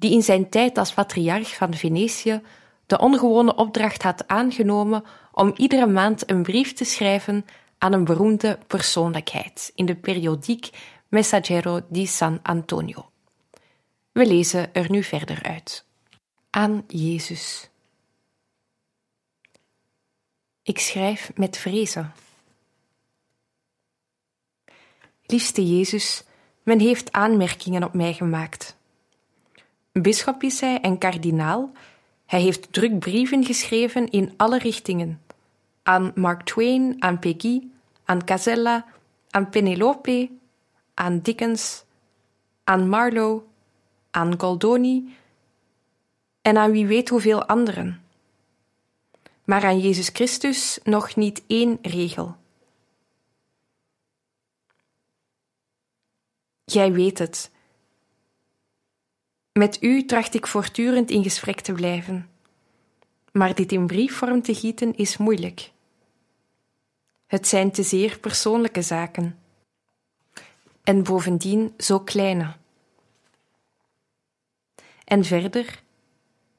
die in zijn tijd als patriarch van Venetië de ongewone opdracht had aangenomen om iedere maand een brief te schrijven aan een beroemde persoonlijkheid in de periodiek Messaggero di San Antonio. We lezen er nu verder uit. Aan Jezus. Ik schrijf met vrezen. Liefste Jezus, men heeft aanmerkingen op mij gemaakt. Bisschop is hij en kardinaal. Hij heeft druk brieven geschreven in alle richtingen. Aan Mark Twain, aan Peggy, aan Casella, aan Penelope, aan Dickens, aan Marlowe, aan Goldoni en aan wie weet hoeveel anderen. Maar aan Jezus Christus nog niet één regel. Jij weet het. Met u tracht ik voortdurend in gesprek te blijven. Maar dit in briefvorm te gieten is moeilijk. Het zijn te zeer persoonlijke zaken. En bovendien zo kleine. En verder,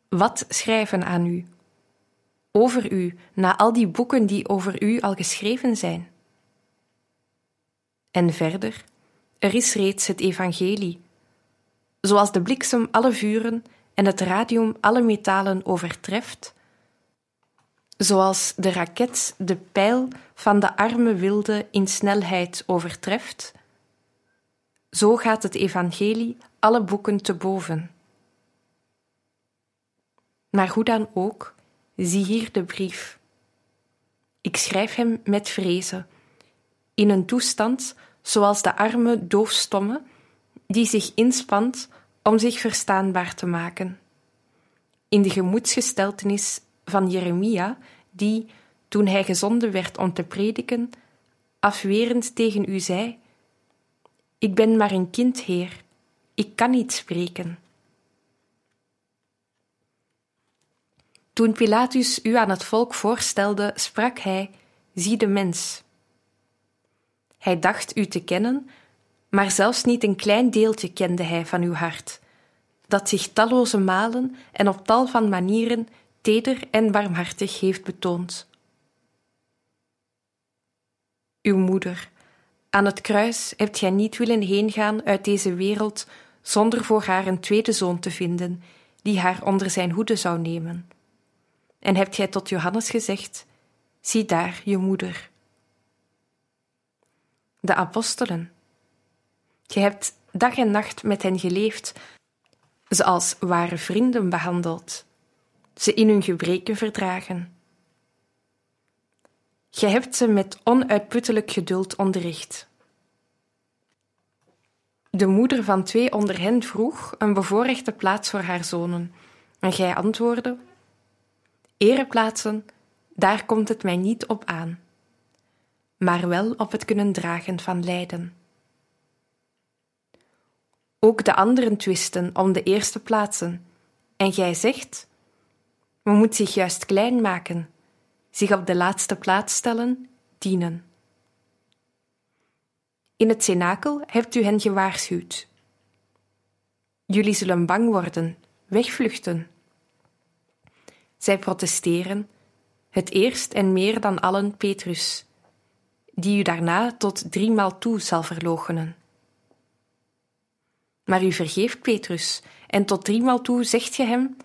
wat schrijven aan u? Over u, na al die boeken die over u al geschreven zijn. En verder, er is reeds het evangelie, zoals de bliksem alle vuren en het radium alle metalen overtreft, zoals de raket de pijl van de arme wilde in snelheid overtreft, zo gaat het evangelie alle boeken te boven. Maar hoe dan ook, zie hier de brief. Ik schrijf hem met vrezen, in een toestand zoals de arme doofstomme die zich inspant om zich verstaanbaar te maken. In de gemoedsgesteltenis van Jeremia, die, toen hij gezonden werd om te prediken, afwerend tegen u zei: Ik ben maar een kind, Heer, ik kan niet spreken. Toen Pilatus u aan het volk voorstelde, sprak hij: Zie de mens. Hij dacht u te kennen, maar zelfs niet een klein deeltje kende hij van uw hart, dat zich talloze malen en op tal van manieren teder en barmhartig heeft betoond. Uw moeder, aan het kruis hebt gij niet willen heengaan uit deze wereld zonder voor haar een tweede zoon te vinden, die haar onder zijn hoede zou nemen. En hebt gij tot Johannes gezegd: Zie daar je moeder. De apostelen, je hebt dag en nacht met hen geleefd, ze als ware vrienden behandeld, ze in hun gebreken verdragen. Je hebt ze met onuitputtelijk geduld onderricht. De moeder van twee onder hen vroeg een bevoorrechte plaats voor haar zonen, en gij antwoordde: Ereplaatsen, daar komt het mij niet op aan, maar wel op het kunnen dragen van lijden. Ook de anderen twisten om de eerste plaatsen. En jij zegt: men moet zich juist klein maken, zich op de laatste plaats stellen, dienen. In het cenakel hebt u hen gewaarschuwd. Jullie zullen bang worden, wegvluchten. Zij protesteren, het eerst en meer dan allen Petrus, die u daarna tot driemaal toe zal verloochenen. Maar u vergeeft Petrus, en tot driemaal toe zegt ge hem: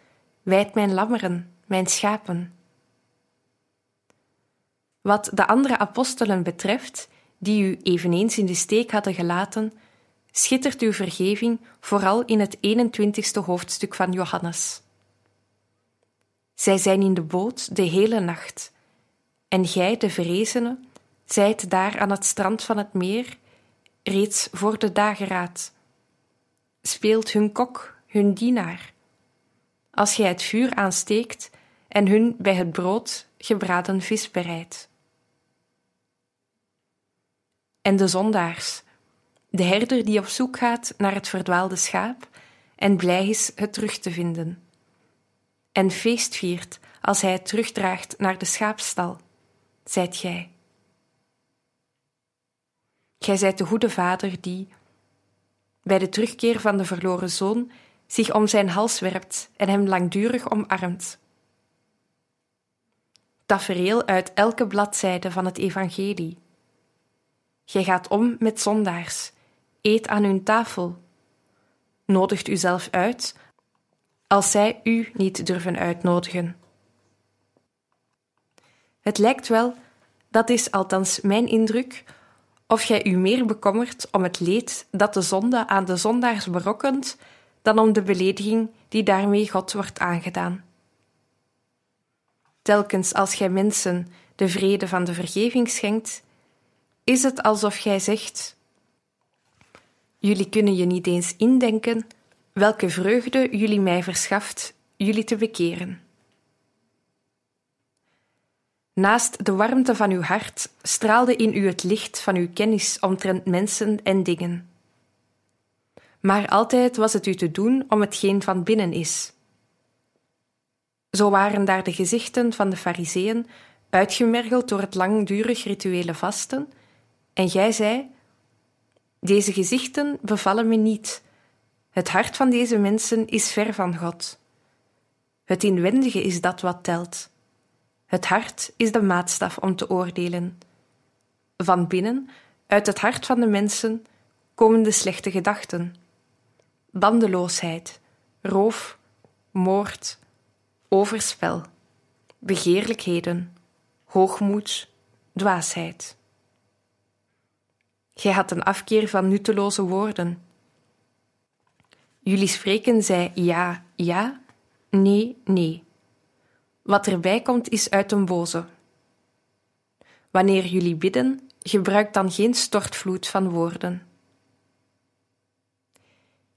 Wijd mijn lammeren, mijn schapen. Wat de andere apostelen betreft, die u eveneens in de steek hadden gelaten, schittert uw vergeving vooral in het 21ste hoofdstuk van Johannes. Zij zijn in de boot de hele nacht, en gij, de verezene, zijt daar aan het strand van het meer, reeds voor de dageraad. Speelt hun kok, hun dienaar. Als gij het vuur aansteekt en hun bij het brood gebraden vis bereidt. En de zondaars, de herder die op zoek gaat naar het verdwaalde schaap en blij is het terug te vinden. En feest viert als hij het terugdraagt naar de schaapstal, zijt gij. Gij zijt de goede vader die, bij de terugkeer van de verloren zoon, zich om zijn hals werpt en hem langdurig omarmt. Tafereel uit elke bladzijde van het Evangelie. Gij gaat om met zondaars, eet aan hun tafel, nodigt uzelf uit als zij u niet durven uitnodigen. Het lijkt wel, dat is althans mijn indruk, of gij u meer bekommert om het leed dat de zonde aan de zondaars berokkent, dan om de belediging die daarmee God wordt aangedaan. Telkens als gij mensen de vrede van de vergeving schenkt, is het alsof gij zegt: Jullie kunnen je niet eens indenken welke vreugde jullie mij verschaft jullie te bekeren. Naast de warmte van uw hart straalde in u het licht van uw kennis omtrent mensen en dingen. Maar altijd was het u te doen om hetgeen van binnen is. Zo waren daar de gezichten van de Fariseeën, uitgemergeld door het langdurig rituele vasten, en gij zei: Deze gezichten bevallen me niet. Het hart van deze mensen is ver van God. Het inwendige is dat wat telt. Het hart is de maatstaf om te oordelen. Van binnen, uit het hart van de mensen, komen de slechte gedachten. Bandeloosheid, roof, moord, overspel, begeerlijkheden, hoogmoed, dwaasheid. Gij had een afkeer van nutteloze woorden. Jullie spreken zij ja, ja, nee, nee. Wat erbij komt is uit een boze. Wanneer jullie bidden, gebruik dan geen stortvloed van woorden.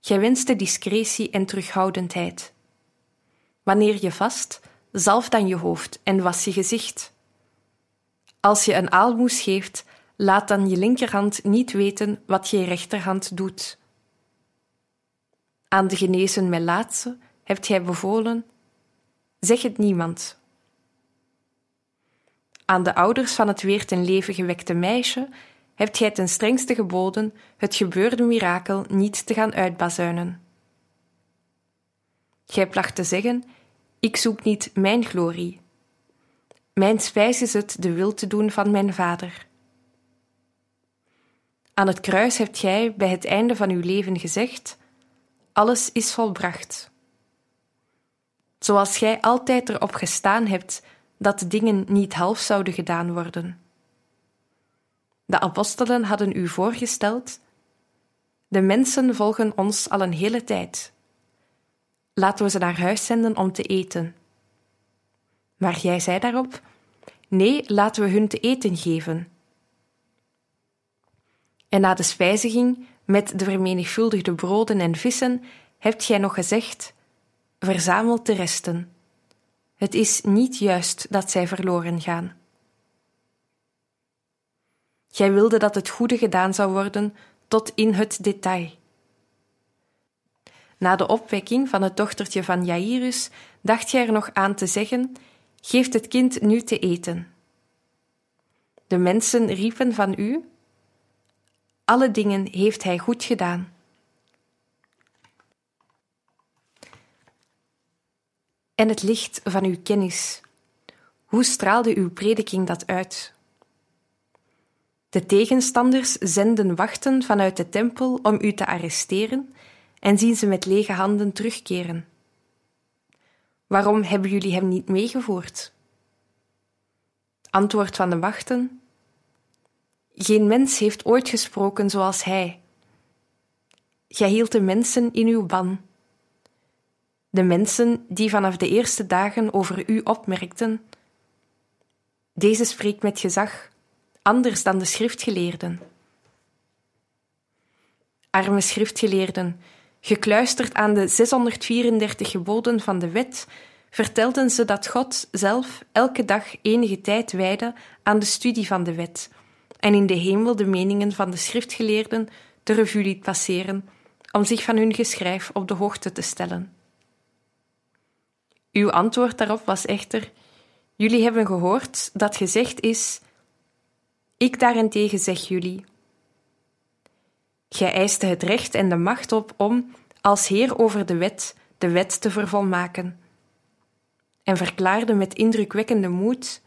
Gij wenste discretie en terughoudendheid. Wanneer je vast, zalf dan je hoofd en was je gezicht. Als je een aalmoes geeft, laat dan je linkerhand niet weten wat je rechterhand doet. Aan de genezen Melaatse hebt gij bevolen Zeg het niemand. Aan de ouders van het weer ten leven gewekte meisje hebt gij ten strengste geboden het gebeurde mirakel niet te gaan uitbazuinen. Gij placht te zeggen: Ik zoek niet mijn glorie. Mijn spijs is het de wil te doen van mijn vader. Aan het kruis hebt gij bij het einde van uw leven gezegd: Alles is volbracht zoals gij altijd erop gestaan hebt dat de dingen niet half zouden gedaan worden. De apostelen hadden u voorgesteld: De mensen volgen ons al een hele tijd. Laten we ze naar huis zenden om te eten. Maar jij zei daarop: Nee, laten we hun te eten geven. En na de spijziging met de vermenigvuldigde broden en vissen hebt gij nog gezegd: verzamelt de resten. Het is niet juist dat zij verloren gaan. Gij wilde dat het goede gedaan zou worden tot in het detail. Na de opwekking van het dochtertje van Jairus dacht gij er nog aan te zeggen: Geef het kind nu te eten. De mensen riepen van u: Alle dingen heeft hij goed gedaan. En het licht van uw kennis. Hoe straalde uw prediking dat uit? De tegenstanders zenden wachten vanuit de tempel om u te arresteren en zien ze met lege handen terugkeren. Waarom hebben jullie hem niet meegevoerd? Antwoord van de wachten: Geen mens heeft ooit gesproken zoals hij. Gij hield de mensen in uw ban. De mensen die vanaf de eerste dagen over u opmerkten. Deze spreekt met gezag, anders dan de schriftgeleerden. Arme schriftgeleerden, gekluisterd aan de 634 geboden van de wet, vertelden ze dat God zelf elke dag enige tijd wijde aan de studie van de wet en in de hemel de meningen van de schriftgeleerden de revue liet passeren om zich van hun geschrijf op de hoogte te stellen. Uw antwoord daarop was echter: Jullie hebben gehoord dat gezegd is: Ik daarentegen zeg jullie. Gij eiste het recht en de macht op om, als Heer over de wet, de wet te vervolmaken. En verklaarde met indrukwekkende moed: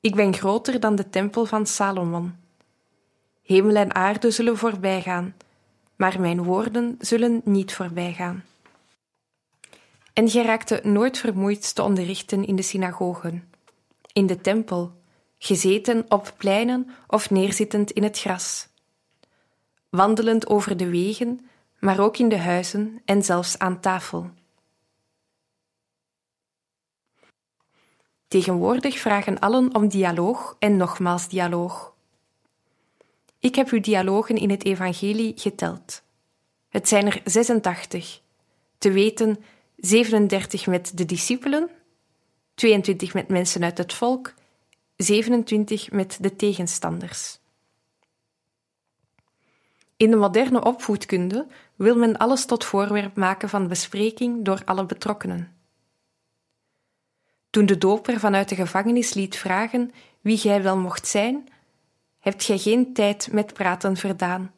Ik ben groter dan de tempel van Salomon. Hemel en aarde zullen voorbijgaan, maar mijn woorden zullen niet voorbijgaan. En gij raakte nooit vermoeid te onderrichten in de synagogen, in de tempel, gezeten op pleinen of neerzittend in het gras, wandelend over de wegen, maar ook in de huizen en zelfs aan tafel. Tegenwoordig vragen allen om dialoog en nogmaals dialoog. Ik heb uw dialogen in het Evangelie geteld. Het zijn er 86, te weten 37 met de discipelen, 22 met mensen uit het volk, 27 met de tegenstanders. In de moderne opvoedkunde wil men alles tot voorwerp maken van bespreking door alle betrokkenen. Toen de doper vanuit de gevangenis liet vragen wie gij wel mocht zijn, hebt gij geen tijd met praten verdaan,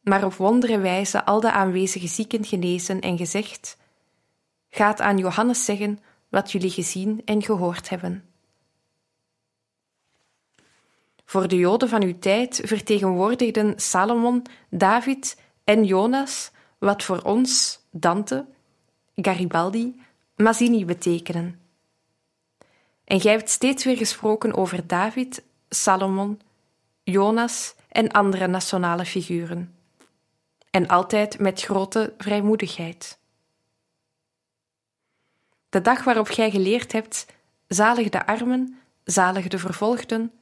maar op wondere wijze al de aanwezige zieken genezen en gezegd: Gaat aan Johannes zeggen wat jullie gezien en gehoord hebben. Voor de Joden van uw tijd vertegenwoordigden Salomon, David en Jonas wat voor ons Dante, Garibaldi, Mazzini betekenen. En gij hebt steeds weer gesproken over David, Salomon, Jonas en andere nationale figuren. En altijd met grote vrijmoedigheid. De dag waarop gij geleerd hebt, zalig de armen, zalig de vervolgden,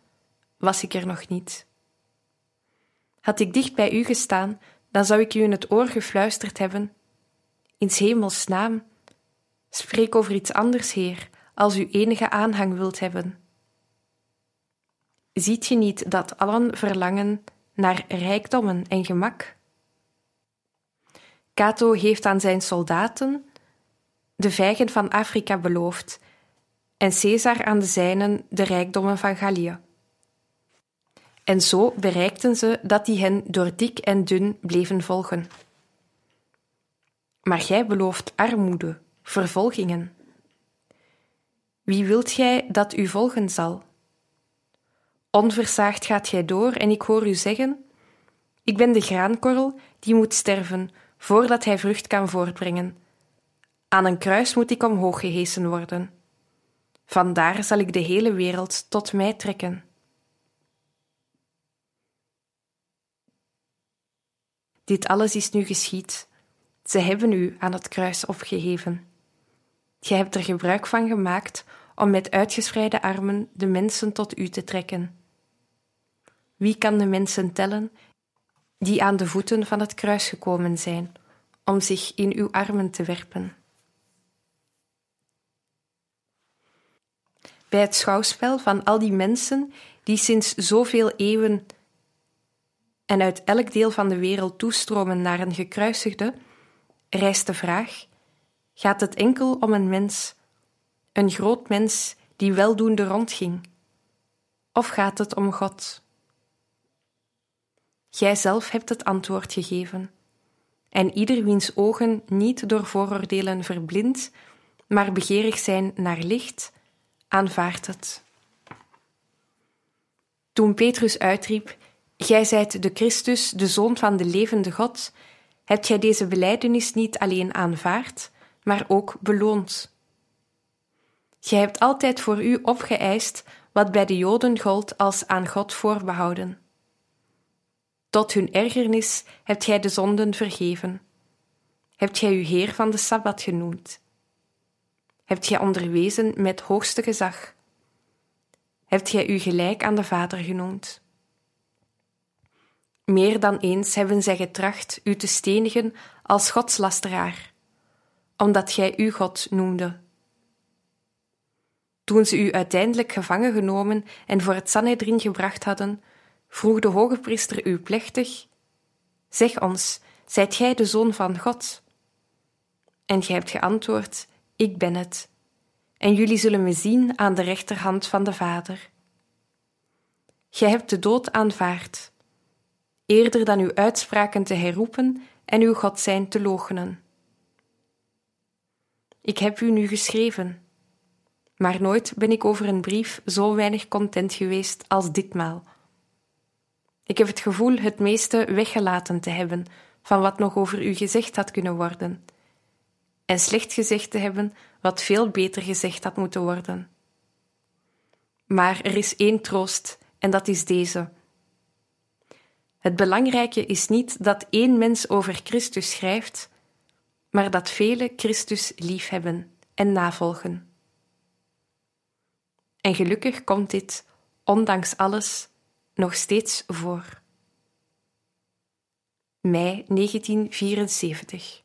was ik er nog niet. Had ik dicht bij u gestaan, dan zou ik u in het oor gefluisterd hebben: In hemels naam, spreek over iets anders, Heer, als u enige aanhang wilt hebben. Ziet je niet dat allen verlangen naar rijkdommen en gemak? Cato heeft aan zijn soldaten de vijgen van Afrika beloofd en Caesar aan de zijnen de rijkdommen van Gallië. En zo bereikten ze dat die hen door dik en dun bleven volgen. Maar gij belooft armoede, vervolgingen. Wie wilt gij dat u volgen zal? Onversaagd gaat gij door en ik hoor u zeggen: Ik ben de graankorrel die moet sterven voordat hij vrucht kan voortbrengen. Aan een kruis moet ik omhoog gehesen worden. Vandaar zal ik de hele wereld tot mij trekken. Dit alles is nu geschied. Ze hebben u aan het kruis opgeheven. Gij hebt er gebruik van gemaakt om met uitgespreide armen de mensen tot u te trekken. Wie kan de mensen tellen die aan de voeten van het kruis gekomen zijn om zich in uw armen te werpen? Bij het schouwspel van al die mensen die sinds zoveel eeuwen en uit elk deel van de wereld toestromen naar een gekruisigde, rijst de vraag: gaat het enkel om een mens, een groot mens die weldoende rondging? Of gaat het om God? Gij zelf hebt het antwoord gegeven. En ieder wiens ogen niet door vooroordelen verblind, maar begeerig zijn naar licht, aanvaardt het. Toen Petrus uitriep: Gij zijt de Christus, de Zoon van de levende God, hebt gij deze belijdenis niet alleen aanvaard, maar ook beloond Gij hebt altijd voor u opgeëist wat bij de Joden gold als aan God voorbehouden. Tot hun ergernis hebt gij de zonden vergeven. Hebt gij u Heer van de Sabbat genoemd? Hebt gij onderwezen met hoogste gezag? Hebt gij u gelijk aan de Vader genoemd? Meer dan eens hebben zij getracht u te stenigen als godslasteraar, omdat gij u God noemde. Toen ze u uiteindelijk gevangen genomen en voor het Sanhedrin gebracht hadden, vroeg de hoge priester u plechtig: Zeg ons, zijt gij de zoon van God? En gij hebt geantwoord: Ik ben het. En jullie zullen me zien aan de rechterhand van de Vader. Gij hebt de dood aanvaard, eerder dan uw uitspraken te herroepen en uw God zijn te loochenen. Ik heb u nu geschreven, maar nooit ben ik over een brief zo weinig content geweest als ditmaal. Ik heb het gevoel het meeste weggelaten te hebben van wat nog over u gezegd had kunnen worden, en slecht gezegd te hebben wat veel beter gezegd had moeten worden. Maar er is één troost, en dat is deze. Het belangrijke is niet dat één mens over Christus schrijft, maar dat velen Christus liefhebben en navolgen. En gelukkig komt dit, ondanks alles, nog steeds voor. Mei 1974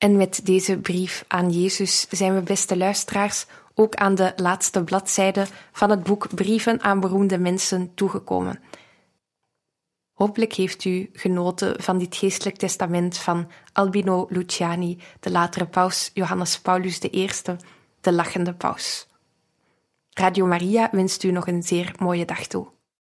En met deze brief aan Jezus zijn we, beste luisteraars, ook aan de laatste bladzijde van het boek Brieven aan beroemde mensen toegekomen. Hopelijk heeft u genoten van dit geestelijk testament van Albino Luciani, de latere paus Johannes Paulus I, de lachende paus. Radio Maria wenst u nog een zeer mooie dag toe.